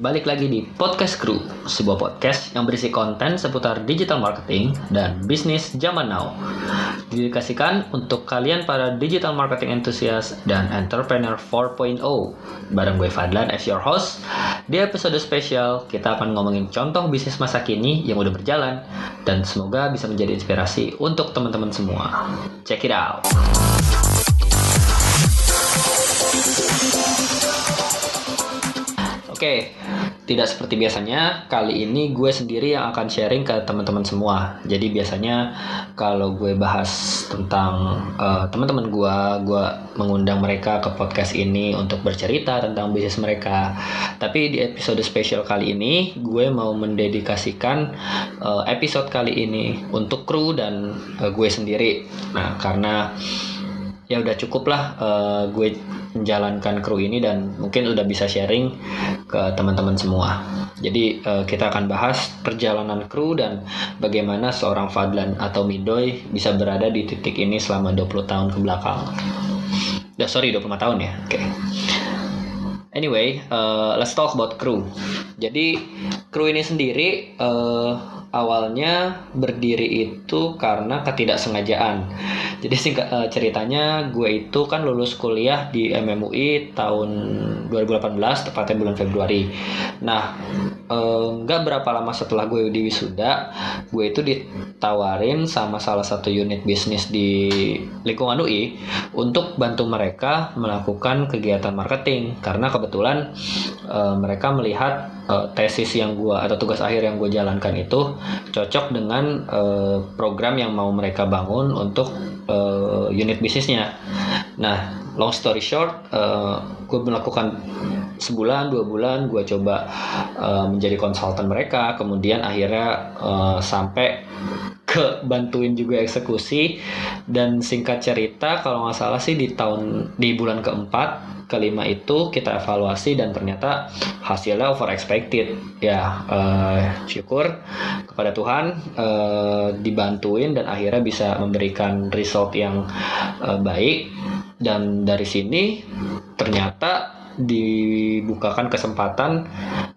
Balik lagi di Podcast Crew, sebuah podcast yang berisi konten seputar digital marketing dan bisnis zaman now. Didedikasikan untuk kalian para digital marketing enthusiast dan entrepreneur 4.0. Bareng gue Fadlan as your host. Di episode spesial, kita akan ngomongin contoh bisnis masa kini yang udah berjalan dan semoga bisa menjadi inspirasi untuk teman-teman semua. Check it out. Oke, tidak seperti biasanya, kali ini gue sendiri yang akan sharing ke teman-teman semua. Jadi biasanya kalau gue bahas tentang uh, teman-teman gue, gue mengundang mereka ke podcast ini untuk bercerita tentang bisnis mereka. Tapi di episode spesial kali ini, gue mau mendedikasikan uh, episode kali ini untuk kru dan uh, gue sendiri. Nah, karena ya udah cukup lah uh, gue menjalankan kru ini dan mungkin udah bisa sharing ke teman-teman semua. Jadi uh, kita akan bahas perjalanan kru dan bagaimana seorang Fadlan atau Midoy bisa berada di titik ini selama 20 tahun ke belakang. Ya sorry 25 tahun ya. Oke. Okay. Anyway, uh, let's talk about kru. Jadi kru ini sendiri uh, awalnya berdiri itu karena ketidaksengajaan. Jadi singkat uh, ceritanya gue itu kan lulus kuliah di MMUI tahun 2018 tepatnya bulan Februari. Nah, nggak uh, berapa lama setelah gue di wisuda, gue itu ditawarin sama salah satu unit bisnis di lingkungan UI untuk bantu mereka melakukan kegiatan marketing karena kebetulan uh, mereka melihat uh, tesis yang gue atau tugas akhir yang gue jalankan itu cocok dengan uh, program yang mau mereka bangun untuk uh, unit bisnisnya. Nah, long story short, uh, gue melakukan sebulan dua bulan gue coba uh, menjadi konsultan mereka, kemudian akhirnya uh, sampai ke bantuin juga eksekusi. Dan singkat cerita kalau nggak salah sih di tahun di bulan keempat kelima itu kita evaluasi dan ternyata hasilnya over expected. Ya uh, syukur kepada Tuhan uh, dibantuin dan akhirnya bisa memberikan result yang uh, baik. Dan dari sini ternyata dibukakan kesempatan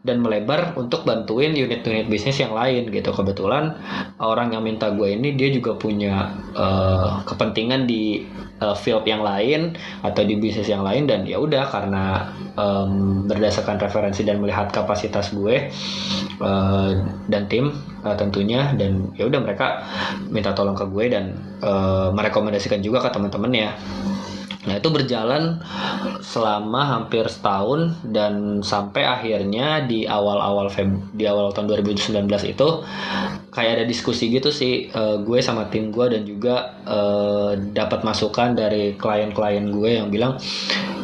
dan melebar untuk bantuin unit-unit bisnis yang lain gitu. Kebetulan orang yang minta gue ini dia juga punya uh, kepentingan di uh, field yang lain atau di bisnis yang lain dan ya udah karena um, berdasarkan referensi dan melihat kapasitas gue uh, dan tim uh, tentunya dan ya udah mereka minta tolong ke gue dan uh, merekomendasikan juga ke teman-temannya Nah itu berjalan selama hampir setahun dan sampai akhirnya di awal-awal Feb di awal tahun 2019 itu kayak ada diskusi gitu sih uh, gue sama tim gue dan juga uh, dapat masukan dari klien-klien gue yang bilang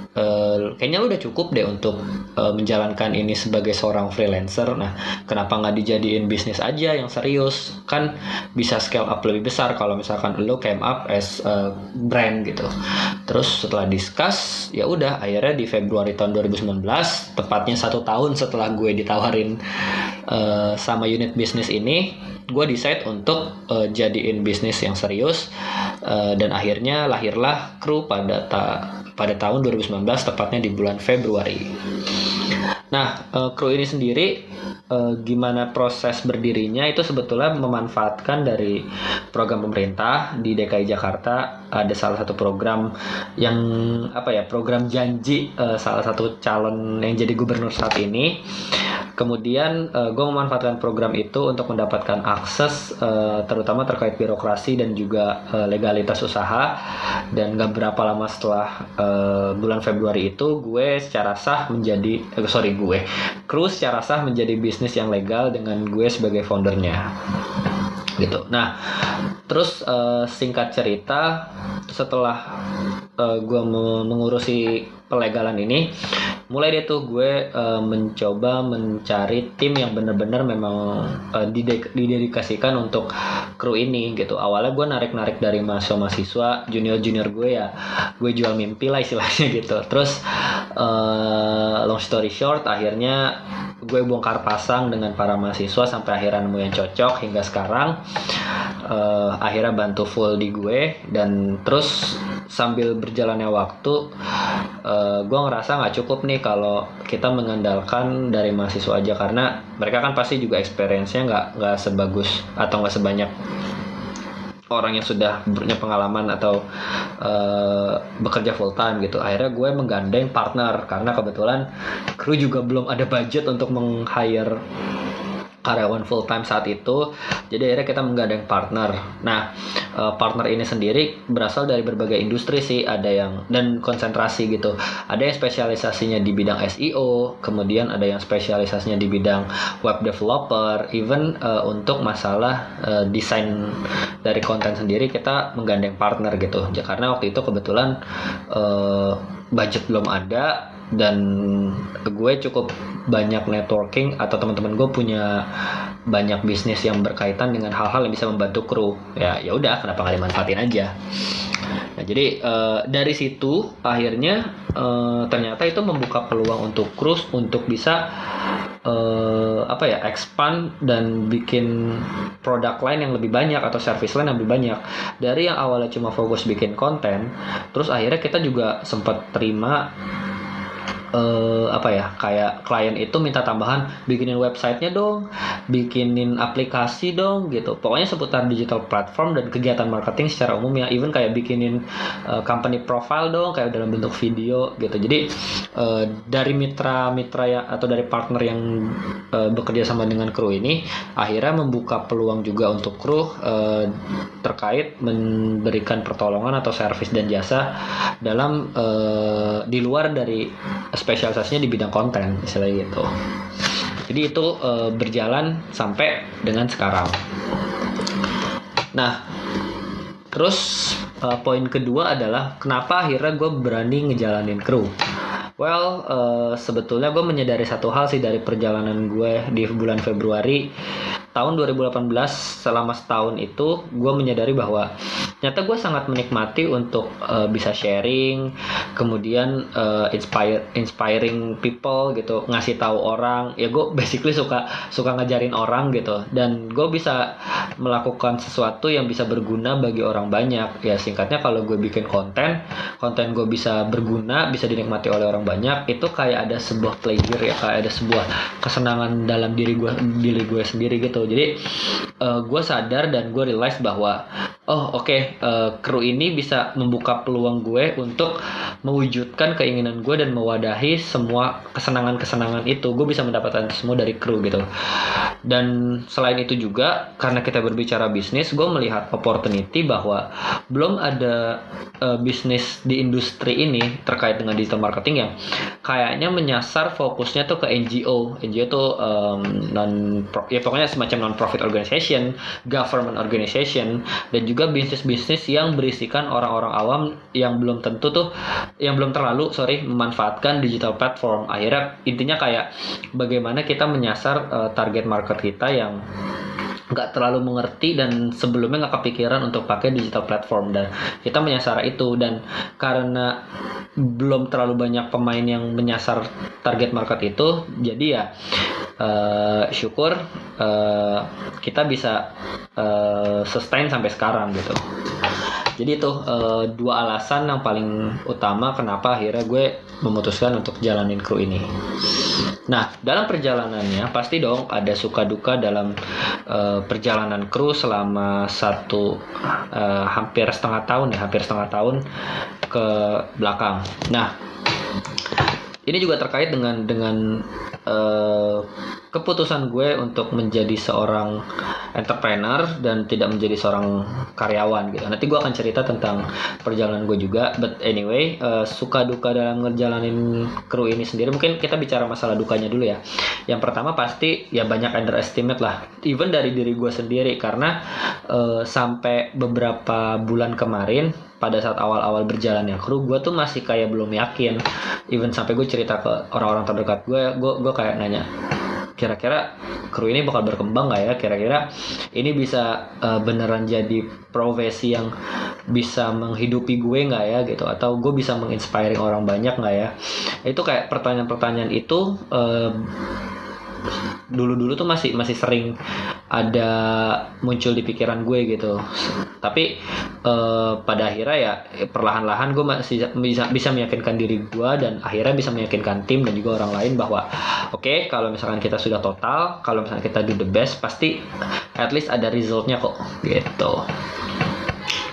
Uh, kayaknya udah cukup deh untuk uh, menjalankan ini sebagai seorang freelancer. Nah, kenapa nggak dijadiin bisnis aja yang serius? Kan bisa scale up lebih besar kalau misalkan lu came up as a brand gitu. Terus setelah discuss, ya udah akhirnya di Februari tahun 2019, tepatnya satu tahun setelah gue ditawarin uh, sama unit bisnis ini, gue decide untuk uh, jadiin bisnis yang serius uh, dan akhirnya lahirlah kru pada ta pada tahun 2019 tepatnya di bulan Februari. Nah, uh, kru ini sendiri uh, gimana proses berdirinya itu sebetulnya memanfaatkan dari program pemerintah di DKI Jakarta ada salah satu program yang apa ya program janji uh, salah satu calon yang jadi gubernur saat ini. Kemudian uh, gue memanfaatkan program itu untuk mendapatkan akses uh, terutama terkait birokrasi dan juga uh, legalitas usaha. Dan gak berapa lama setelah uh, bulan Februari itu gue secara sah menjadi uh, sorry gue kru secara sah menjadi bisnis yang legal dengan gue sebagai foundernya gitu. Nah, terus uh, singkat cerita setelah uh, gue mengurusi pelegalan ini, mulai deh tuh gue uh, mencoba mencari tim yang bener-bener memang uh, didedikasikan untuk kru ini gitu. Awalnya gue narik-narik dari mahasiswa-mahasiswa, junior-junior gue ya, gue jual mimpi lah istilahnya gitu. Terus uh, long story short, akhirnya gue bongkar pasang dengan para mahasiswa sampai akhirnya nemu yang cocok hingga sekarang. Uh, akhirnya bantu full di gue dan terus sambil berjalannya waktu uh, gue ngerasa nggak cukup nih kalau kita mengandalkan dari mahasiswa aja karena mereka kan pasti juga experience-nya nggak nggak sebagus atau nggak sebanyak orang yang sudah punya pengalaman atau uh, bekerja full time gitu akhirnya gue menggandeng partner. Karena kebetulan kru juga belum ada budget untuk meng-hire karyawan full time saat itu. Jadi akhirnya kita menggandeng partner. Nah, eh, partner ini sendiri berasal dari berbagai industri sih, ada yang dan konsentrasi gitu. Ada yang spesialisasinya di bidang SEO, kemudian ada yang spesialisasinya di bidang web developer, even uh, untuk masalah uh, desain dari konten sendiri kita menggandeng partner gitu. Karena waktu itu kebetulan uh, budget belum ada dan gue cukup banyak networking atau teman-teman gue punya banyak bisnis yang berkaitan dengan hal-hal yang bisa membantu kru. Ya ya udah kenapa nggak dimanfaatin aja nah jadi uh, dari situ akhirnya uh, ternyata itu membuka peluang untuk kru untuk bisa uh, apa ya expand dan bikin produk lain yang lebih banyak atau service lain yang lebih banyak. Dari yang awalnya cuma fokus bikin konten terus akhirnya kita juga sempat terima uh, apa ya kayak klien itu minta tambahan bikinin websitenya dong bikinin aplikasi dong gitu. Pokoknya seputar digital platform dan kegiatan marketing secara umum ya. Even kayak bikinin uh, company profile dong kayak dalam bentuk video gitu. Jadi uh, dari mitra-mitra ya atau dari partner yang uh, bekerja sama dengan kru ini akhirnya membuka peluang juga untuk kru uh, terkait memberikan pertolongan atau service dan jasa dalam uh, di luar dari spesialisasinya di bidang konten misalnya gitu. Jadi itu e, berjalan sampai dengan sekarang. Nah terus e, poin kedua adalah kenapa akhirnya gue berani ngejalanin kru? Well, uh, sebetulnya gue menyadari satu hal sih dari perjalanan gue di bulan Februari tahun 2018 selama setahun itu gue menyadari bahwa nyata gue sangat menikmati untuk uh, bisa sharing kemudian uh, inspire inspiring people gitu ngasih tahu orang. Ya gue basically suka suka ngajarin orang gitu. Dan gue bisa melakukan sesuatu yang bisa berguna bagi orang banyak. Ya singkatnya kalau gue bikin konten konten gue bisa berguna bisa dinikmati oleh orang banyak itu kayak ada sebuah pleasure ya kayak ada sebuah kesenangan dalam diri gue diri gue sendiri gitu. Gitu jadi uh, eh, gue sadar dan gue realize bahwa oh oke okay, uh, kru ini bisa membuka peluang gue untuk mewujudkan keinginan gue dan mewadahi semua kesenangan-kesenangan itu. Gue bisa mendapatkan semua dari kru gitu. Dan selain itu juga karena kita berbicara bisnis gue melihat opportunity bahwa belum ada uh, bisnis di industri ini terkait dengan digital marketing yang kayaknya menyasar fokusnya tuh ke NGO NGO tuh um, non ya pokoknya semacam non-profit organization, government organization, dan juga bisnis-bisnis yang berisikan orang-orang awam yang belum tentu tuh, yang belum terlalu sorry memanfaatkan digital platform. Akhirnya intinya kayak bagaimana kita menyasar uh, target market kita yang nggak terlalu mengerti dan sebelumnya nggak kepikiran untuk pakai digital platform dan kita menyasar itu. Dan karena belum terlalu banyak pemain yang menyasar target market itu jadi ya uh, syukur uh, kita bisa uh, sustain sampai sekarang gitu jadi itu uh, dua alasan yang paling utama kenapa akhirnya gue memutuskan untuk jalanin kru ini. Nah dalam perjalanannya pasti dong ada suka duka dalam uh, perjalanan kru selama satu uh, hampir setengah tahun ya hampir setengah tahun ke belakang. Nah ini juga terkait dengan dengan uh, keputusan gue untuk menjadi seorang entrepreneur dan tidak menjadi seorang karyawan gitu. Nanti gue akan cerita tentang perjalanan gue juga. But anyway, uh, suka duka dalam ngejalanin kru ini sendiri. Mungkin kita bicara masalah dukanya dulu ya. Yang pertama pasti ya banyak underestimate lah. Even dari diri gue sendiri karena uh, sampai beberapa bulan kemarin pada saat awal-awal berjalannya kru gue tuh masih kayak belum yakin even sampai gue cerita ke orang-orang terdekat gue gue gue kayak nanya kira-kira kru ini bakal berkembang nggak ya? Kira-kira ini bisa uh, beneran jadi profesi yang bisa menghidupi gue nggak ya gitu? Atau gue bisa menginspiring orang banyak nggak ya? Itu kayak pertanyaan-pertanyaan itu uh, dulu-dulu tuh masih masih sering ada muncul di pikiran gue gitu. Tapi uh, pada akhirnya ya perlahan-lahan gue masih bisa bisa meyakinkan diri gue dan akhirnya bisa meyakinkan tim dan juga orang lain bahwa oke okay, kalau misalkan kita sudah total kalau misalkan kita do the best pasti at least ada resultnya kok. Gitu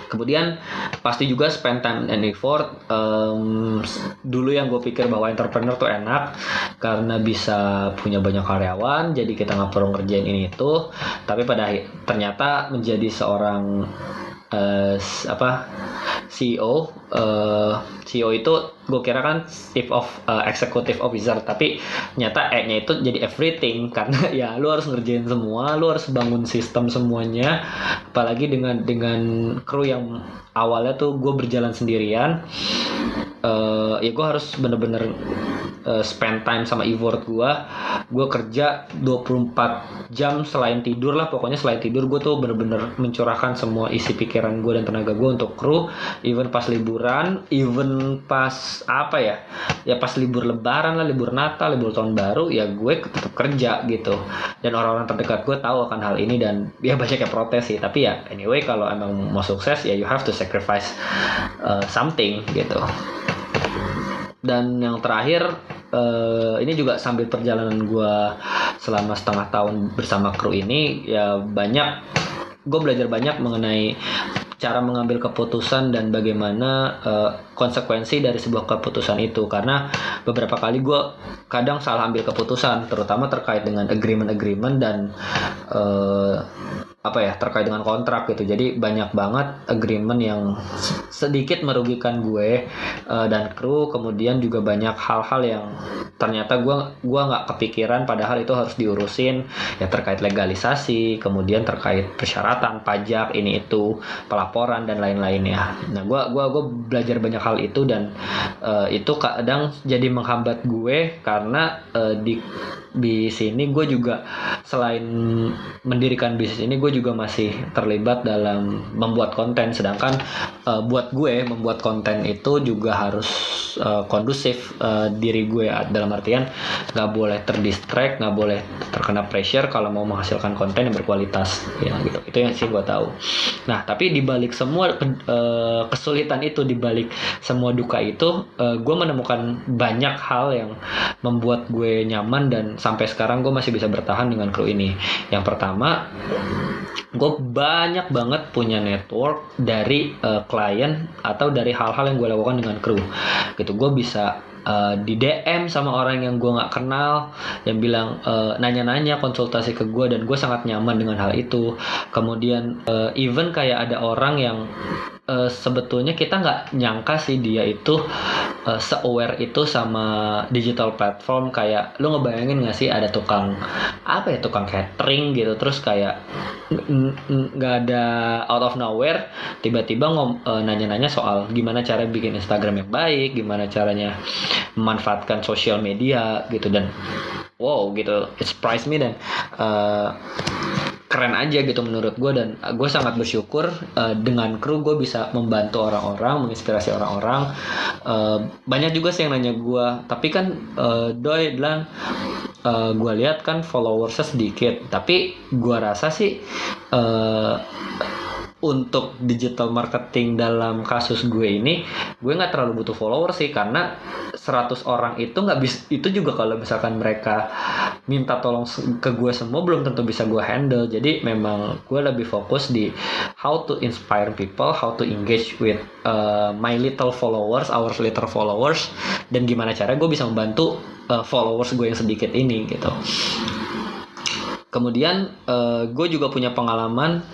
kemudian pasti juga spend time and effort um, dulu yang gue pikir bahwa entrepreneur tuh enak karena bisa punya banyak karyawan jadi kita nggak perlu ngerjain ini itu. Tapi pada ternyata menjadi seorang uh, apa CEO uh, CEO itu gue kira kan chief of uh, executive officer tapi nyata E-nya itu jadi everything karena ya lu harus ngerjain semua lu harus bangun sistem semuanya apalagi dengan dengan kru yang awalnya tuh gue berjalan sendirian uh, ya gue harus bener-bener uh, spend time sama effort gue gue kerja 24 jam selain tidur lah pokoknya selain tidur gue tuh bener-bener mencurahkan semua isi pikiran gue dan tenaga gue untuk kru. Even pas liburan even pas apa ya ya pas libur lebaran lah libur natal libur tahun baru ya gue tetap kerja gitu. Dan orang-orang terdekat gue tahu akan hal ini dan ya banyak yang protes sih. Tapi ya anyway kalau emang mau sukses ya you have to sacrifice uh, something gitu dan yang terakhir uh, ini juga sambil perjalanan gue selama setengah tahun bersama kru ini ya banyak gue belajar banyak mengenai cara mengambil keputusan dan bagaimana uh, konsekuensi dari sebuah keputusan itu. Karena beberapa kali gue kadang salah ambil keputusan terutama terkait dengan agreement-agreement dan uh, apa ya terkait dengan kontrak gitu. Jadi banyak banget agreement yang sedikit merugikan gue uh, dan kru. Kemudian juga banyak hal-hal yang ternyata gue gua nggak kepikiran padahal itu harus diurusin. Ya terkait legalisasi kemudian terkait persyaratan pajak ini itu pelaporan dan lain-lainnya. Nah gue gua gua belajar banyak hal itu dan uh, itu kadang jadi menghambat gue karena uh, di di sini gue juga selain mendirikan bisnis ini gue juga masih terlibat dalam membuat konten. Sedangkan uh, buat gue membuat konten itu juga harus uh, kondusif uh, diri gue. Dalam artian nggak boleh terdistract nggak boleh terkena pressure kalau mau menghasilkan konten yang berkualitas. Ya gitu. Itu yang sih gue tahu. Nah tapi dibalik semua uh, kesulitan itu dibalik semua duka itu uh, gue menemukan banyak hal yang membuat gue nyaman dan sampai sekarang gue masih bisa bertahan dengan kru ini. Yang pertama gue banyak banget punya network dari uh, klien atau dari hal-hal yang gue lakukan dengan kru. Gitu gue bisa uh, di DM sama orang yang gue nggak kenal yang bilang uh, nanya-nanya konsultasi ke gue dan gue sangat nyaman dengan hal itu. Kemudian uh, even kayak ada orang yang uh, sebetulnya kita nggak nyangka sih dia itu uh, se-aware itu sama digital platform kayak lu ngebayangin nggak sih ada tukang apa ya tukang catering gitu terus kayak nggak ada out of nowhere tiba-tiba ngom uh, nanya-nanya soal gimana cara bikin Instagram yang baik gimana caranya memanfaatkan sosial media gitu dan wow gitu it surprised me dan uh, keren aja gitu menurut gue dan gue sangat bersyukur uh, dengan kru gue bisa membantu orang-orang menginspirasi orang-orang. Uh, banyak juga sih yang nanya gue tapi kan uh, doi bilang uh, gue lihat kan followersnya sedikit. Tapi gue rasa sih uh, untuk digital marketing dalam kasus gue ini gue nggak terlalu butuh follower sih karena 100 orang itu nggak bisa itu juga kalau misalkan mereka minta tolong ke gue semua belum tentu bisa gue handle. Jadi memang gue lebih fokus di how to inspire people how to engage with uh, my little followers our little followers dan gimana cara gue bisa membantu uh, followers gue yang sedikit ini gitu Kemudian uh, gue juga punya pengalaman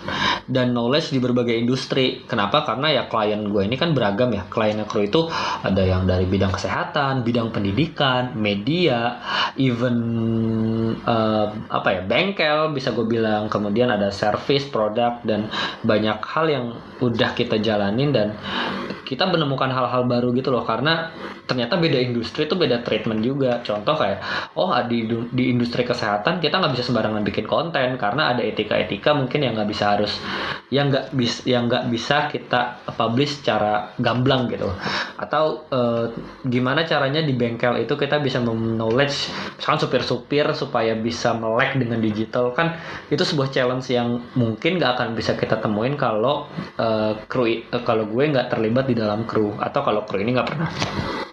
dan knowledge di berbagai industri. Kenapa? Karena ya klien gue ini kan beragam ya. Klien kru itu ada yang dari bidang kesehatan, bidang pendidikan, media, even uh, apa ya bengkel bisa gue bilang. Kemudian ada service, produk dan banyak hal yang udah kita jalanin dan kita menemukan hal-hal baru gitu loh karena ternyata beda industri itu beda treatment juga. Contoh kayak oh di di industri kesehatan kita nggak bisa sembarangan bikin konten karena ada etika-etika mungkin yang nggak bisa harus yang nggak bisa yang nggak bisa kita publish secara gamblang gitu. Atau uh, gimana caranya di bengkel itu kita bisa knowledge misalkan supir-supir supaya bisa melek dengan digital. Kan itu sebuah challenge yang mungkin nggak akan bisa kita temuin kalau uh, kru uh, kalau gue nggak terlibat dalam kru. Atau kalau kru ini nggak pernah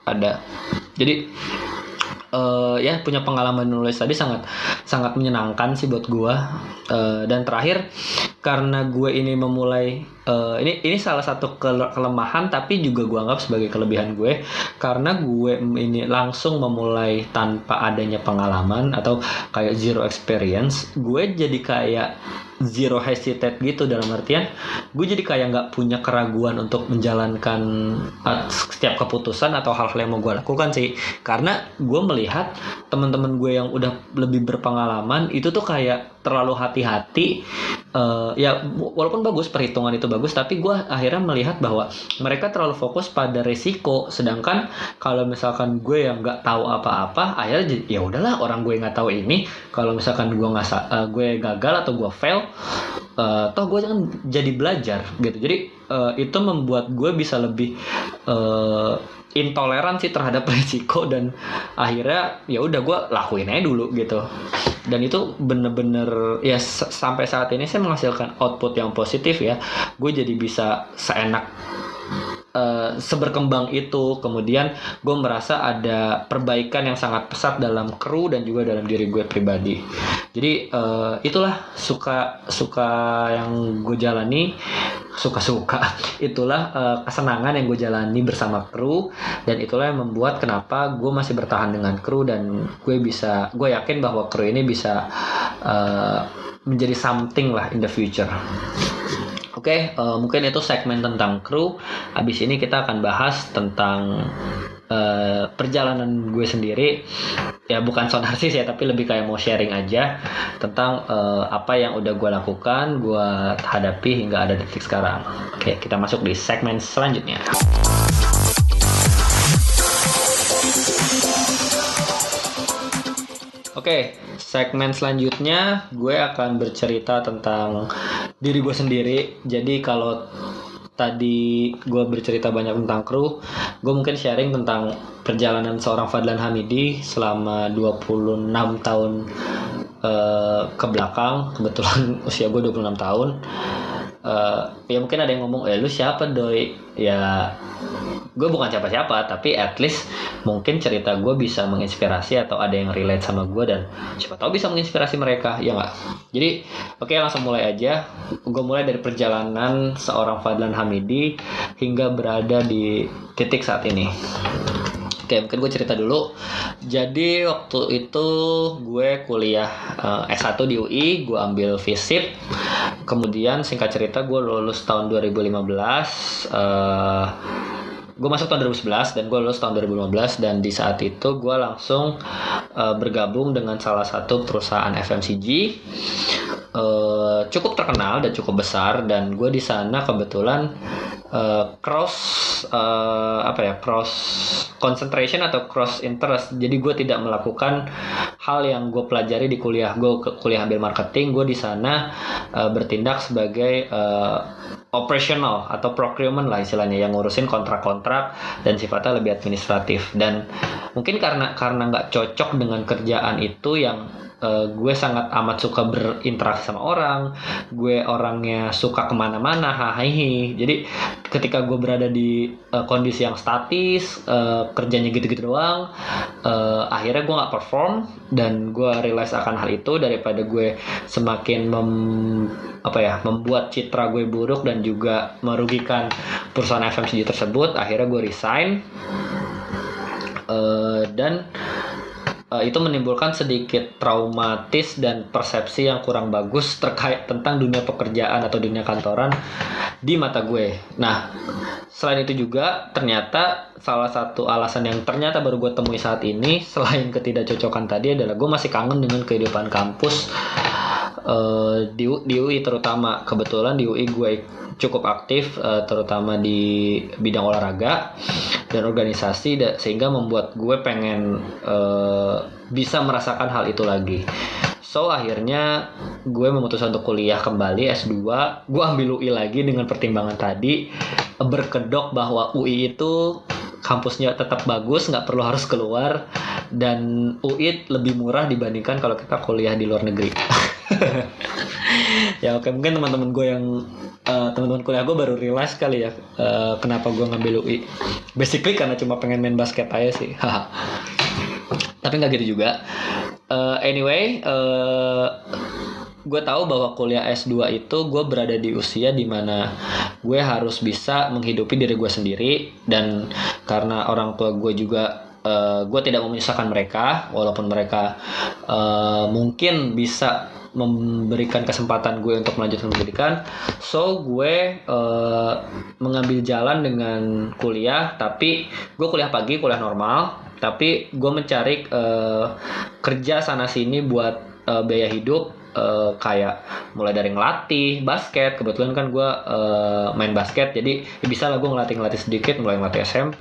ada. Jadi uh, ya punya pengalaman nulis tadi sangat sangat menyenangkan sih buat gue uh, dan terakhir karena gue ini memulai uh, ini ini salah satu kelemahan tapi juga gue anggap sebagai kelebihan gue. Karena gue ini langsung memulai tanpa adanya pengalaman atau kayak zero experience gue jadi kayak zero hesitate gitu dalam artian gue jadi kayak nggak punya keraguan untuk menjalankan uh, setiap keputusan atau hal-hal yang mau gue lakukan sih. Karena gue melihat teman-teman gue yang udah lebih berpengalaman itu tuh kayak terlalu hati-hati uh, ya walaupun bagus perhitungan itu bagus tapi gue akhirnya melihat bahwa mereka terlalu fokus pada resiko. Sedangkan kalau misalkan gue yang nggak tahu apa-apa akhirnya ya udahlah orang gue nggak tahu ini. Kalau misalkan gue nggak uh, gue gagal atau gue fail uh, toh gue kan jadi belajar gitu. Jadi uh, itu membuat gue bisa lebih uh, intoleransi terhadap risiko dan akhirnya ya udah gue lakuin aja dulu gitu. Dan itu bener-bener ya sampai saat ini saya menghasilkan output yang positif ya. Gue jadi bisa seenak uh, seberkembang itu. Kemudian gue merasa ada perbaikan yang sangat pesat dalam kru dan juga dalam diri gue pribadi. Jadi uh, itulah suka suka yang gue jalani. Suka suka itulah uh, kesenangan yang gue jalani bersama kru. Dan itulah yang membuat kenapa gue masih bertahan dengan kru dan gue bisa gue yakin bahwa kru ini bisa uh, menjadi something lah in the future Oke, okay, uh, eh, mungkin itu segmen tentang kru. Abis ini kita akan bahas tentang uh, perjalanan gue sendiri. Ya bukan so narsis ya, tapi lebih kayak mau sharing aja tentang uh, apa yang udah gue lakukan, gue hadapi hingga ada detik sekarang. Oke, okay, kita masuk di segmen selanjutnya. Oke, okay, segmen selanjutnya gue akan bercerita tentang diri gue sendiri. Jadi kalau tadi gue bercerita banyak tentang kru, gue mungkin sharing tentang perjalanan seorang Fadlan Hamidi selama 26 tahun uh, ke belakang. Kebetulan usia gue 26 tahun. Uh, ya mungkin ada yang ngomong, eh lu siapa doi? Ya gue bukan siapa-siapa tapi at least mungkin cerita gue bisa menginspirasi atau ada yang relate sama gue dan siapa tahu bisa menginspirasi mereka ya nggak jadi oke okay, langsung mulai aja gue mulai dari perjalanan seorang Fadlan Hamidi hingga berada di titik saat ini Oke, mungkin gue cerita dulu. Jadi waktu itu gue kuliah uh, eh, S1 di UI, gue ambil FISIP. Kemudian singkat cerita gue lulus tahun 2015. Uh, gue masuk tahun 2011 dan gue lulus tahun 2015 dan di saat itu gue langsung uh, bergabung dengan salah satu perusahaan FMCG uh, cukup terkenal dan cukup besar dan gue di sana kebetulan uh, cross uh, apa ya cross concentration atau cross interest. Jadi gue tidak melakukan hal yang gue pelajari di kuliah. Gue kuliah ambil marketing gue di sana uh, bertindak sebagai uh, operational atau procurement lah istilahnya yang ngurusin kontrak-kontrak dan sifatnya lebih administratif. Dan mungkin karena karena nggak cocok dengan kerjaan itu yang uh, gue sangat amat suka berinteraksi sama orang. Gue orangnya suka ke mana-mana hahaha jadi ketika gue berada di uh, kondisi yang statis uh, kerjanya gitu-gitu doang uh, akhirnya gue nggak perform dan gue realize akan hal itu daripada gue semakin mem, apa ya membuat citra gue buruk dan juga merugikan perusahaan FMCG tersebut akhirnya gue resign. Uh, dan uh, itu menimbulkan sedikit traumatis dan persepsi yang kurang bagus terkait tentang dunia pekerjaan atau dunia kantoran di mata gue. Nah, selain itu juga ternyata salah satu alasan yang ternyata baru gue temui saat ini selain ketidakcocokan tadi adalah gue masih kangen dengan kehidupan kampus uh, di, di UI terutama kebetulan di UI gue cukup aktif uh, terutama di bidang olahraga dan organisasi da, sehingga membuat gue pengen uh, bisa merasakan hal itu lagi. So akhirnya gue memutuskan untuk kuliah kembali S2. Gue ambil UI lagi dengan pertimbangan tadi berkedok bahwa UI itu kampusnya tetap bagus, nggak perlu harus keluar dan UI lebih murah dibandingkan kalau kita kuliah di luar negeri. ya oke mungkin teman-teman gue yang uh, teman-teman kuliah gue baru realize kali ya uh, kenapa gue ngambil UI. Basically karena cuma pengen main basket aja sih. Tapi nggak gitu juga. Uh, anyway, uh, gue tahu bahwa kuliah S2 itu gue berada di usia di mana gue harus bisa menghidupi diri gue sendiri dan karena orang tua gue juga uh, gue tidak memisahkan mereka walaupun mereka uh, mungkin bisa memberikan kesempatan gue untuk melanjutkan pendidikan. So gue uh, mengambil jalan dengan kuliah tapi gue kuliah pagi kuliah normal tapi gue mencari uh, kerja sana sini buat uh, biaya hidup uh, kayak mulai dari ngelatih basket. Kebetulan kan gue uh, main basket jadi ya bisa lah gue ngelatih ngelatih sedikit mulai ngelatih SMP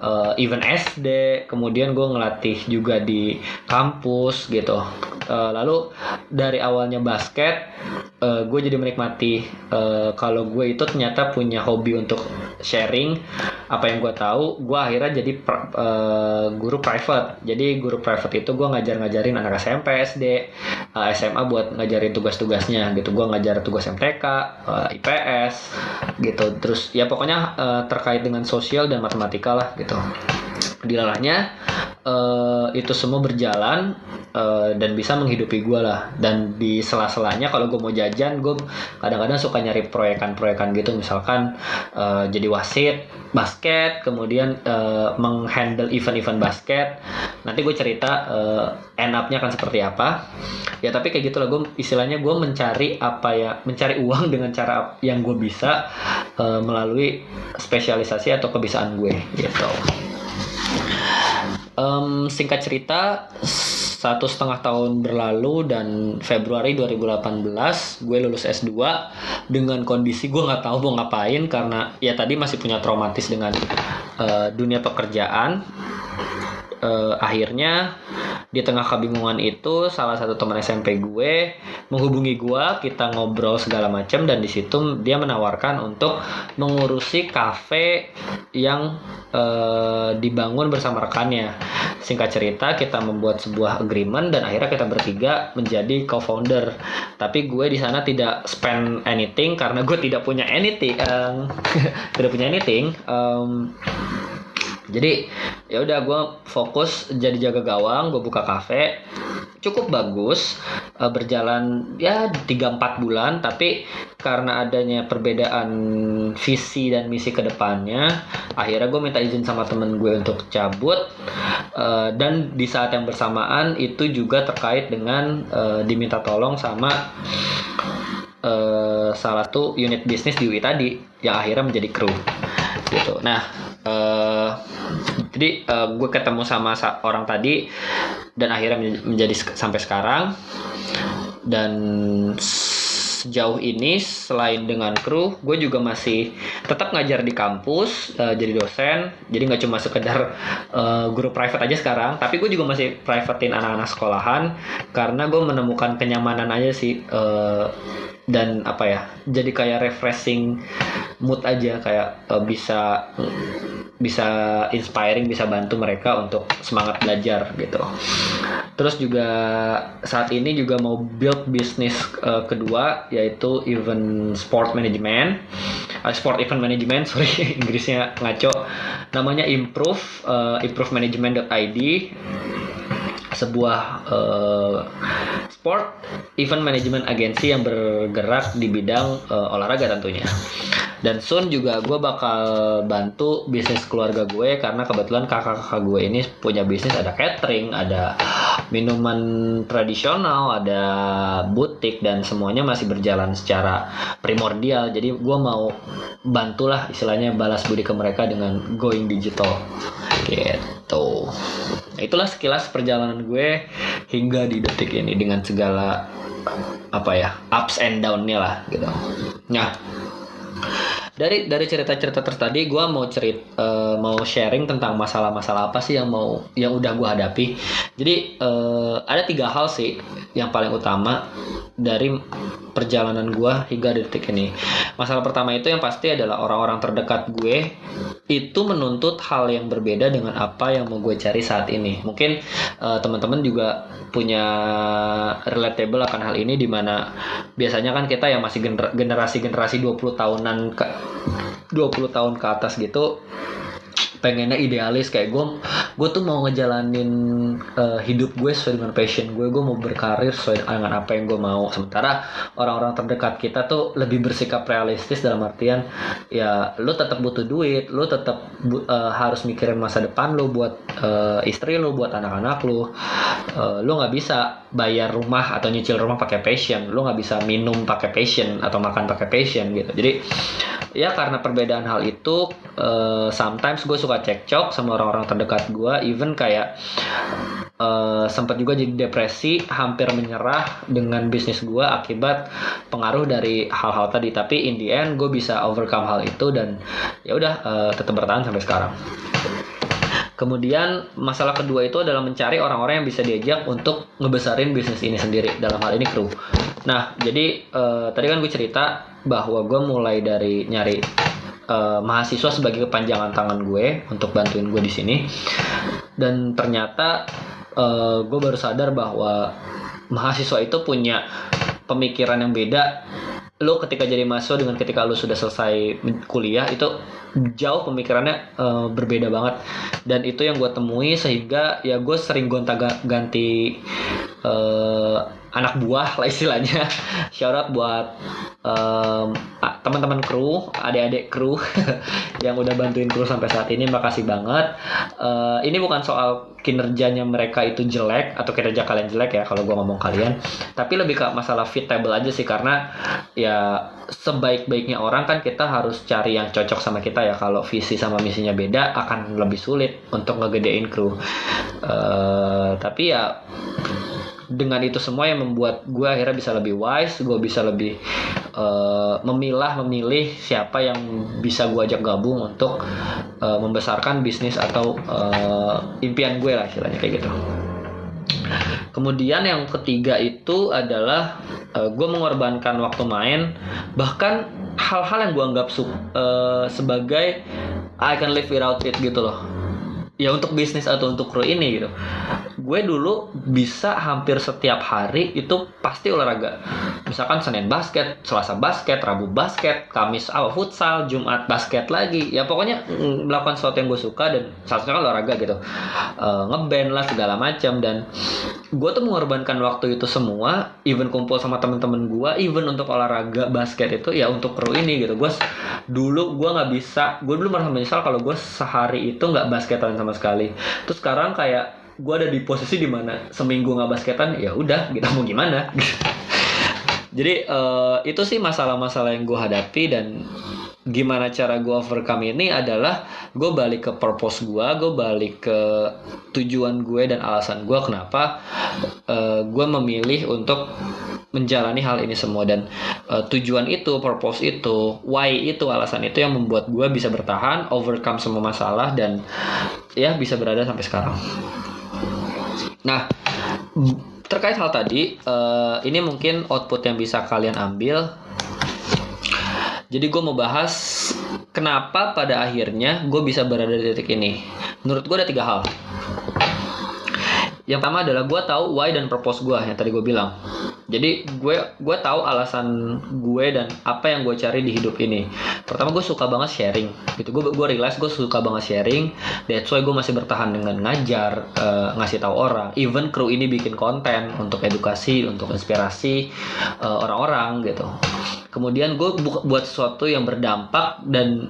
uh, even SD kemudian gue ngelatih juga di kampus gitu. Uh, lalu dari awalnya basket uh, gue jadi menikmati uh, kalau gue itu ternyata punya hobi untuk sharing apa yang gue tahu gue akhirnya jadi uh, guru private. Jadi guru private itu gue ngajar-ngajarin anak SMP SD SMA buat ngajarin tugas-tugasnya gitu. Gue ngajar tugas MTK uh, eh, IPS gitu. Terus ya pokoknya uh, terkait dengan sosial dan matematika lah gitu. Dilalahnya uh, itu semua berjalan uh, dan bisa menghidupi gue lah. Dan di sela-selanya kalau gue mau jajan gue kadang-kadang suka nyari proyekan-proyekan gitu. Misalkan uh, jadi wasit basket kemudian uh, menghandle event-event basket. Nanti gue cerita uh, end up-nya akan seperti apa. Ya tapi kayak gitulah gue istilahnya gue mencari apa ya mencari uang dengan cara yang gue bisa uh, melalui spesialisasi atau kebiasaan gue gitu Um, singkat cerita, satu setengah tahun berlalu dan Februari 2018 gue lulus S2 dengan kondisi gue nggak tahu mau ngapain karena ya tadi masih punya traumatis dengan uh, dunia pekerjaan uh, akhirnya di tengah kebingungan itu salah satu teman SMP gue menghubungi gue kita ngobrol segala macam dan di situ dia menawarkan untuk mengurusi kafe yang uh, dibangun bersama rekannya. Singkat cerita kita membuat sebuah agreement dan akhirnya kita bertiga menjadi co-founder. Tapi gue di sana tidak spend anything karena gue tidak punya anything um, tidak punya anything um, jadi ya udah gue fokus jadi jaga gawang gue buka kafe. Cukup bagus uh, berjalan ya 3-4 bulan tapi karena adanya perbedaan visi dan misi ke depannya akhirnya gue minta izin sama temen gue untuk cabut. Uh, dan di saat yang bersamaan itu juga terkait dengan uh, diminta tolong sama salah satu unit bisnis di UI tadi yang akhirnya menjadi kru. Gitu. Nah uh, jadi uh, gue ketemu sama orang tadi dan akhirnya menjadi sampai sekarang. Dan sejauh ini selain dengan kru gue juga masih tetap ngajar di kampus uh, jadi dosen. Jadi nggak cuma sekedar uh, guru private aja sekarang tapi gue juga masih privatein anak-anak sekolahan. Karena gue menemukan kenyamanan aja sih uh, dan apa ya jadi kayak refreshing mood aja kayak uh, bisa bisa inspiring bisa bantu mereka untuk semangat belajar gitu. Terus juga saat ini juga mau build bisnis uh, kedua yaitu event sport management. Uh, sport event management sorry Inggrisnya ngaco. Namanya improve uh, improve management.id sebuah uh, sport event management agency yang bergerak di bidang uh, olahraga tentunya. Dan soon juga gue bakal bantu bisnis keluarga gue karena kebetulan kakak-kakak gue ini punya bisnis ada catering, ada minuman tradisional, ada butik dan semuanya masih berjalan secara primordial. Jadi gue mau bantulah istilahnya balas budi ke mereka dengan going digital gitu. Nah, itulah sekilas perjalanan gue hingga di detik ini dengan segala apa ya ups and downnya lah gitu. Nah dari dari cerita-cerita tadi gue mau cerit uh, mau sharing tentang masalah-masalah apa sih yang mau yang udah gue hadapi. Jadi uh, ada tiga hal sih yang paling utama dari perjalanan gue hingga detik ini. Masalah pertama itu yang pasti adalah orang-orang terdekat gue itu menuntut hal yang berbeda dengan apa yang mau gue cari saat ini. Mungkin uh, teman-teman juga punya relatable akan hal ini di mana biasanya kan kita yang masih generasi-generasi 20 tahunan ke 20 tahun ke atas gitu pengennya idealis kayak gue gue tuh mau ngejalanin uh, hidup gue sesuai dengan passion gue gue mau berkarir sesuai dengan apa yang gue mau. Sementara orang-orang terdekat kita tuh lebih bersikap realistis dalam artian ya lu tetap butuh duit lu tetap uh, harus mikirin masa depan lu buat uh, istri lu buat anak-anak lu. Uh, lu nggak bisa bayar rumah atau nyicil rumah pakai passion. Lu nggak bisa minum pakai passion atau makan pakai passion gitu. Jadi ya karena perbedaan hal itu uh, sometimes gue suka cekcok sama orang-orang terdekat gue. Even kayak uh, sempat juga jadi depresi hampir menyerah dengan bisnis gue akibat pengaruh dari hal-hal tadi. Tapi in the end gue bisa overcome hal itu dan ya udah uh, tetap bertahan sampai sekarang Kemudian masalah kedua itu adalah mencari orang-orang yang bisa diajak untuk ngebesarin bisnis ini sendiri dalam hal ini kru. Nah jadi uh, tadi kan gue cerita bahwa gue mulai dari nyari uh, mahasiswa sebagai kepanjangan tangan gue untuk bantuin gue di sini dan ternyata uh, gue baru sadar bahwa mahasiswa itu punya pemikiran yang beda lo ketika jadi mahasiswa dengan ketika lo sudah selesai kuliah itu jauh pemikirannya uh, berbeda banget. Dan itu yang gue temui sehingga ya gue sering gonta ganti uh, anak buah lah istilahnya. Shout buat um, teman-teman kru, adik-adik kru yang udah bantuin kru sampai saat ini, makasih banget. Uh, ini bukan soal kinerjanya mereka itu jelek atau kinerja kalian jelek ya kalau gue ngomong kalian, tapi lebih ke masalah fit table aja sih karena ya sebaik-baiknya orang kan kita harus cari yang cocok sama kita ya. Kalau visi sama misinya beda akan lebih sulit untuk ngegedein kru. Uh, tapi ya dengan itu semua yang membuat gue akhirnya bisa lebih wise gue bisa lebih uh, memilah memilih siapa yang bisa gue ajak gabung untuk uh, membesarkan bisnis atau uh, impian gue lah istilahnya kayak gitu Kemudian yang ketiga itu adalah uh, gue mengorbankan waktu main, bahkan hal-hal yang gue anggap uh, sebagai I can live without it gitu loh. Ya untuk bisnis atau untuk kru ini gitu gue dulu bisa hampir setiap hari itu pasti olahraga. Misalkan senin basket selasa basket rabu basket kamis apa futsal jumat basket lagi. Ya pokoknya mm, melakukan sesuatu yang gue suka dan salah satunya kan olahraga gitu. E, ngeband lah segala macam. Dan gue tuh mengorbankan waktu itu semua even kumpul sama temen-temen gue even untuk olahraga basket itu ya untuk kru ini gitu. Gue dulu gue nggak bisa gue dulu merasa menyesal kalau gue sehari itu nggak basketan sama sekali. Terus sekarang kayak gue ada di posisi di mana seminggu nggak basketan ya udah kita mau gimana? Jadi uh, itu sih masalah-masalah yang gue hadapi dan gimana cara gue overcome ini adalah gue balik ke purpose gue gue balik ke tujuan gue dan alasan gue kenapa uh, eh, gue memilih untuk menjalani hal ini semua. Dan uh, tujuan itu purpose itu why itu alasan itu yang membuat gue bisa bertahan overcome semua masalah dan ya bisa berada sampai sekarang nah terkait hal tadi uh, ini mungkin output yang bisa kalian ambil jadi gue mau bahas kenapa pada akhirnya gue bisa berada di titik ini. Menurut gue ada tiga hal. Yang pertama adalah gue tahu why dan purpose gue yang tadi gue bilang. Jadi gue gue tahu alasan gue dan apa yang gue cari di hidup ini. Pertama gue suka banget sharing. Gitu gue gue realize gue suka banget sharing. That's why gue masih bertahan dengan ngajar, uh, ngasih tahu orang. Even kru ini bikin konten untuk edukasi, untuk inspirasi uh, orang-orang gitu. Kemudian gue bu buat sesuatu yang berdampak dan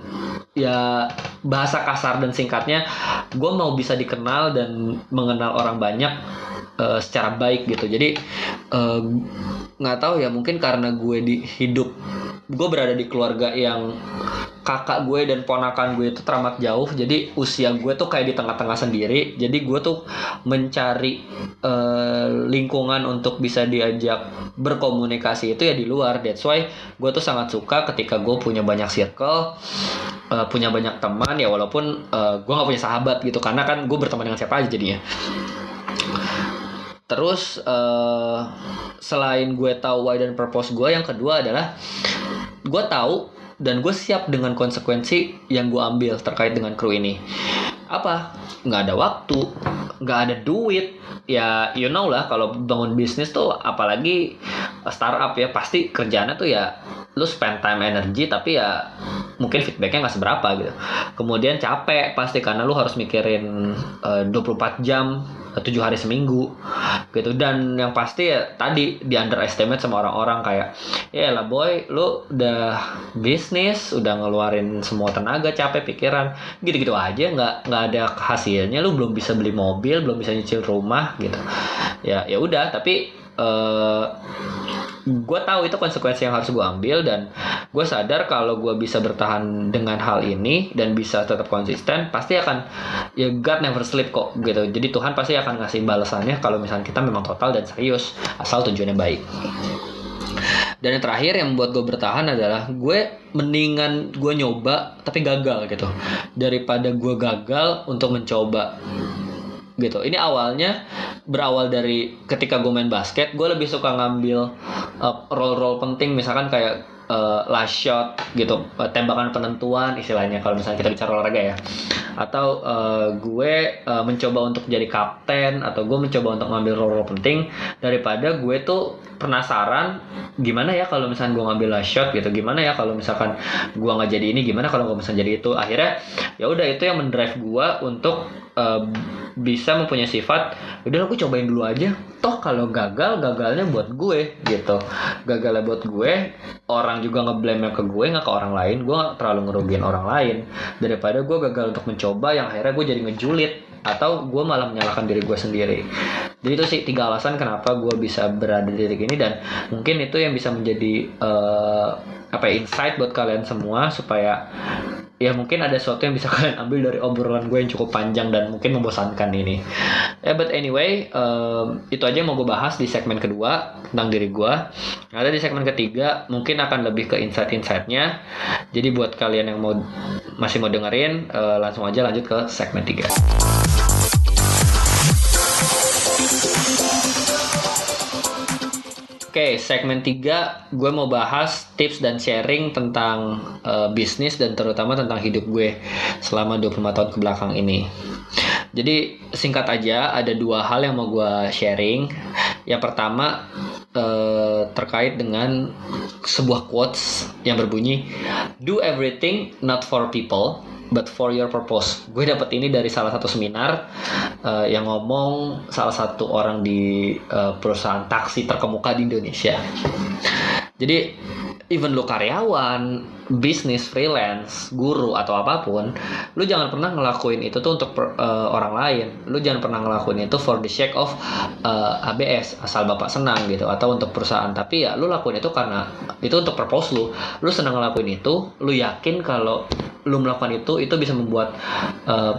ya bahasa kasar dan singkatnya gue mau bisa dikenal dan mengenal orang banyak uh, secara baik gitu. Jadi eh, nggak uh, tahu ya mungkin karena gue di hidup gue berada di keluarga yang kakak gue dan ponakan gue itu teramat jauh jadi usia gue tuh kayak di tengah-tengah sendiri. Jadi gue tuh mencari uh, lingkungan untuk bisa diajak berkomunikasi itu ya di luar. That's why gue tuh sangat suka ketika gue punya banyak circle uh, punya banyak teman ya walaupun uh, gue nggak punya sahabat gitu. Karena kan gue berteman dengan siapa aja jadinya. Terus uh, selain gue tahu why dan purpose gue yang kedua adalah gue tahu dan gue siap dengan konsekuensi yang gue ambil terkait dengan kru ini. Apa? Nggak ada waktu nggak ada duit. Ya you know lah kalau bangun bisnis tuh apalagi startup ya pasti kerjanya tuh ya lu spend time energy tapi ya mungkin feedbacknya nggak seberapa gitu. Kemudian capek pasti karena lu harus mikirin uh, 24 jam tujuh hari seminggu gitu. Dan yang pasti ya tadi di underestimate sama orang-orang kayak ya lah boy lu udah bisnis udah ngeluarin semua tenaga capek pikiran. Gitu-gitu aja nggak nggak ada hasilnya. Lu belum bisa beli mobil belum bisa nyicil rumah gitu. Ya ya udah tapi uh, gue tahu itu konsekuensi yang harus gue ambil dan gue sadar kalau gue bisa bertahan dengan hal ini dan bisa tetap konsisten pasti akan ya God never sleep kok gitu. Jadi Tuhan pasti akan ngasih balasannya kalau misalnya kita memang total dan serius asal tujuannya baik. Dan yang terakhir yang membuat gue bertahan adalah gue mendingan gue nyoba tapi gagal gitu. Daripada gue gagal untuk mencoba gitu. Ini awalnya berawal dari ketika gue main basket gue lebih suka ngambil uh, role role penting misalkan kayak uh, last shot gitu uh, tembakan penentuan istilahnya kalau misalnya kita bicara olahraga ya. Atau uh, gue uh, mencoba untuk jadi kapten atau gue mencoba untuk ngambil role role penting daripada gue tuh penasaran gimana ya kalau misalnya gue ngambil last shot gitu gimana ya kalau misalkan gue nggak jadi ini gimana kalau gue misalnya jadi itu. Akhirnya ya udah itu yang mendrive gue untuk uh, bisa mempunyai sifat udah aku cobain dulu aja. Toh kalau gagal gagalnya buat gue gitu. Gagalnya buat gue orang juga ngeblame ke gue nggak ke orang lain. Gue gak terlalu ngerugiin orang lain. Daripada gue gagal untuk mencoba yang akhirnya gue jadi ngejulit atau gue malah menyalahkan diri gue sendiri jadi itu sih tiga alasan kenapa gue bisa berada di titik ini dan mungkin itu yang bisa menjadi uh, apa ya, insight buat kalian semua supaya ya mungkin ada sesuatu yang bisa kalian ambil dari obrolan gue yang cukup panjang dan mungkin membosankan ini. Yeah, but anyway, um, itu aja yang mau gue bahas di segmen kedua tentang diri gue. Ada di segmen ketiga mungkin akan lebih ke insight-insightnya. Jadi buat kalian yang mau masih mau dengerin, uh, langsung aja lanjut ke segmen 3. Oke, okay, segmen 3 gue mau bahas tips dan sharing tentang uh, bisnis dan terutama tentang hidup gue selama 25 tahun ke belakang ini. Jadi singkat aja ada dua hal yang mau gue sharing. Yang pertama uh, terkait dengan sebuah quotes yang berbunyi do everything not for people but for your purpose. Gue dapet ini dari salah satu seminar uh, yang ngomong salah satu orang di uh, perusahaan taksi terkemuka di Indonesia. Jadi even lu karyawan, bisnis, freelance, guru atau apa pun, lu jangan pernah ngelakuin itu tuh untuk per, uh, orang lain. Lu jangan pernah ngelakuin itu for the sake of uh, eh, ABS, asal bapak senang gitu atau untuk perusahaan. Tapi ya lu lakuin itu karena itu untuk purpose lu. Lu senang ngelakuin itu, lu yakin kalau lu melakukan itu itu bisa membuat uh,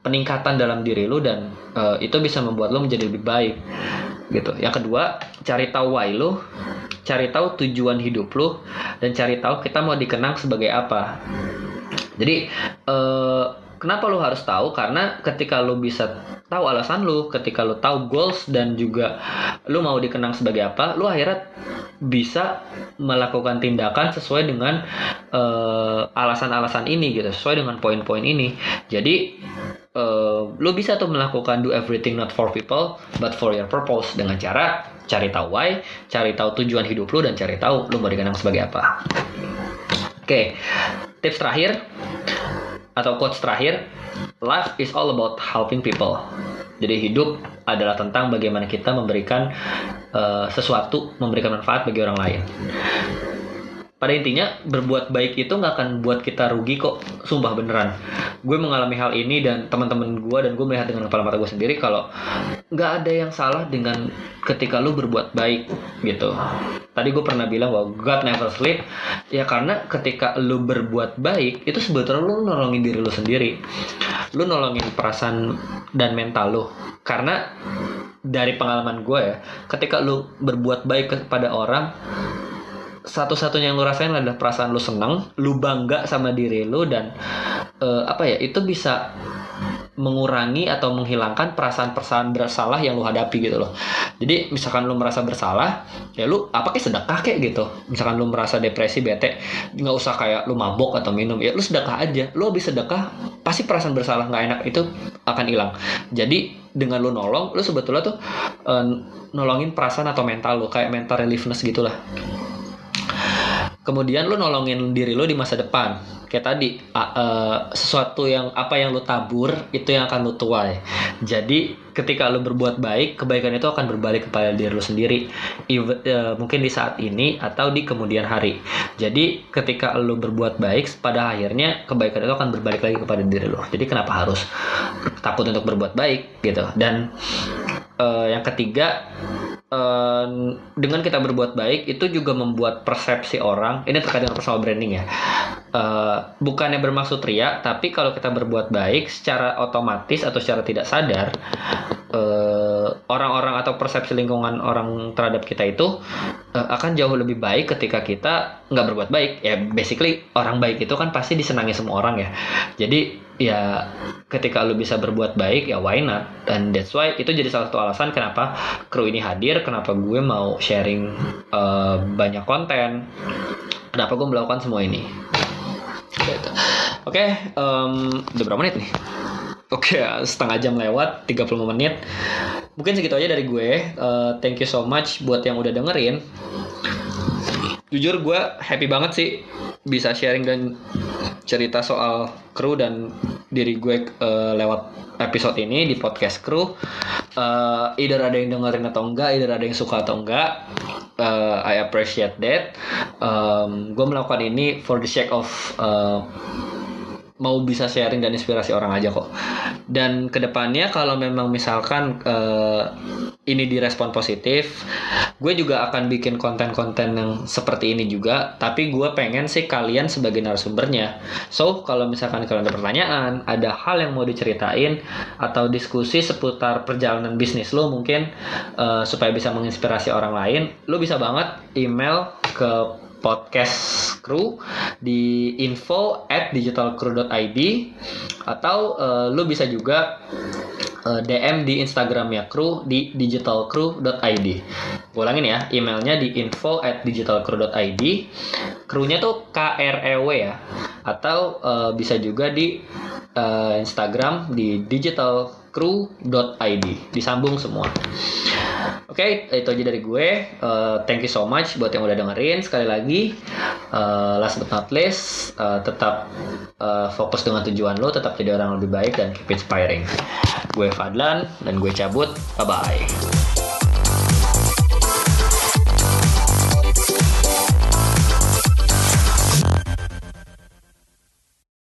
peningkatan dalam diri lu dan uh, itu bisa membuat lu menjadi lebih baik gitu. Yang kedua, cari tahu why lu cari tahu tujuan hidup lu dan cari tahu kita mau dikenang sebagai apa. Jadi uh, kenapa lu harus tahu? Karena ketika lu bisa tahu alasan lu ketika lu tahu goals dan juga lu mau dikenang sebagai apa lu akhirnya bisa melakukan tindakan sesuai dengan uh, alasan-alasan ini gitu sesuai dengan poin-poin ini. Jadi uh, lu bisa tuh melakukan do everything not for people but for your purpose dengan cara cari tahu why, cari tahu tujuan hidup lu dan cari tahu lu mau dikenang sebagai apa. Oke, okay. tips terakhir atau quotes terakhir, life is all about helping people. Jadi hidup adalah tentang bagaimana kita memberikan uh, sesuatu, memberikan manfaat bagi orang lain pada intinya berbuat baik itu nggak akan buat kita rugi kok. Sumpah beneran. Gue mengalami hal ini dan teman-teman gue dan gue melihat dengan kepala mata gue sendiri kalau nggak ada yang salah dengan ketika lu berbuat baik gitu. Tadi gue pernah bilang bahwa God never sleep ya karena ketika lu berbuat baik itu sebetulnya lu nolongin diri lu sendiri. Lu nolongin perasaan dan mental lu. Karena dari pengalaman gue ya ketika lu berbuat baik kepada orang satu-satunya yang lu rasain adalah perasaan lu seneng, lu bangga sama diri lu dan uh, apa ya itu bisa mengurangi atau menghilangkan perasaan-perasaan bersalah yang lu hadapi gitu loh. Jadi misalkan lu merasa bersalah, ya lu apa kayak sedekah kayak gitu. Misalkan lu merasa depresi, bete, nggak usah kayak lu mabok atau minum, ya lu sedekah aja. Lu habis sedekah, pasti perasaan bersalah nggak enak itu akan hilang. Jadi dengan lu nolong, lu sebetulnya tuh uh, nolongin perasaan atau mental lu kayak mental reliefness gitulah. Kemudian lu nolongin diri lu di masa depan kayak tadi uh, sesuatu yang apa yang lu tabur itu yang akan lu tuai. Jadi ketika lu berbuat baik kebaikan itu akan berbalik kepada diri lu sendiri. Even, uh, mungkin di saat ini atau di kemudian hari. Jadi ketika lu berbuat baik pada akhirnya kebaikan itu akan berbalik lagi kepada diri lu. Jadi kenapa harus takut untuk berbuat baik gitu. Dan uh, yang ketiga dengan kita berbuat baik itu juga membuat persepsi orang ini terkait dengan personal branding ya uh, bukannya bermaksud ria tapi kalau kita berbuat baik secara otomatis atau secara tidak sadar eh, orang-orang atau persepsi lingkungan orang terhadap kita itu uh, akan jauh lebih baik ketika kita nggak berbuat baik. Ya basically orang baik itu kan pasti disenangi semua orang ya. Jadi ya ketika lu bisa berbuat baik ya why not? Dan that's why itu jadi salah satu alasan kenapa kru ini hadir kenapa gue mau sharing uh, banyak konten. Kenapa gue melakukan semua ini. Oke okay, um, udah berapa menit nih Oke, okay, setengah jam lewat, 35 menit. Mungkin segitu aja dari gue. Uh, thank you so much buat yang udah dengerin. Jujur gue happy banget sih bisa sharing dan cerita soal kru dan diri gue uh, lewat episode ini di podcast kru. Uh, either ada yang dengerin atau enggak, either ada yang suka atau enggak. Uh, I appreciate that. Um, gue melakukan ini for the sake of uh, mau bisa sharing dan inspirasi orang aja kok. Dan ke depannya kalau memang misalkan ini direspon positif, gue juga akan bikin konten-konten yang seperti ini juga. Tapi gue pengen sih kalian sebagai narasumbernya. So kalau misalkan kalian ada pertanyaan, ada hal yang mau diceritain atau diskusi seputar perjalanan bisnis lo mungkin uh, supaya bisa menginspirasi orang lain, lo bisa banget email ke podcast crew di info at digitalcrew.id atau uh, lu bisa juga uh, eh, DM di Instagramnya crew di digitalcrew.id. Ulangin ya, emailnya di info at digitalcrew.id. Crewnya tuh K R E W ya, atau uh, bisa juga di uh, Instagram di digitalcrew.id. Disambung semua. Oke, okay, itu aja dari gue. Uh, thank you so much buat yang udah dengerin. Sekali lagi, uh, last but not least, uh, tetap uh, fokus dengan tujuan lo, tetap jadi orang lebih baik dan keep inspiring. Gue Fadlan dan gue cabut. Bye bye.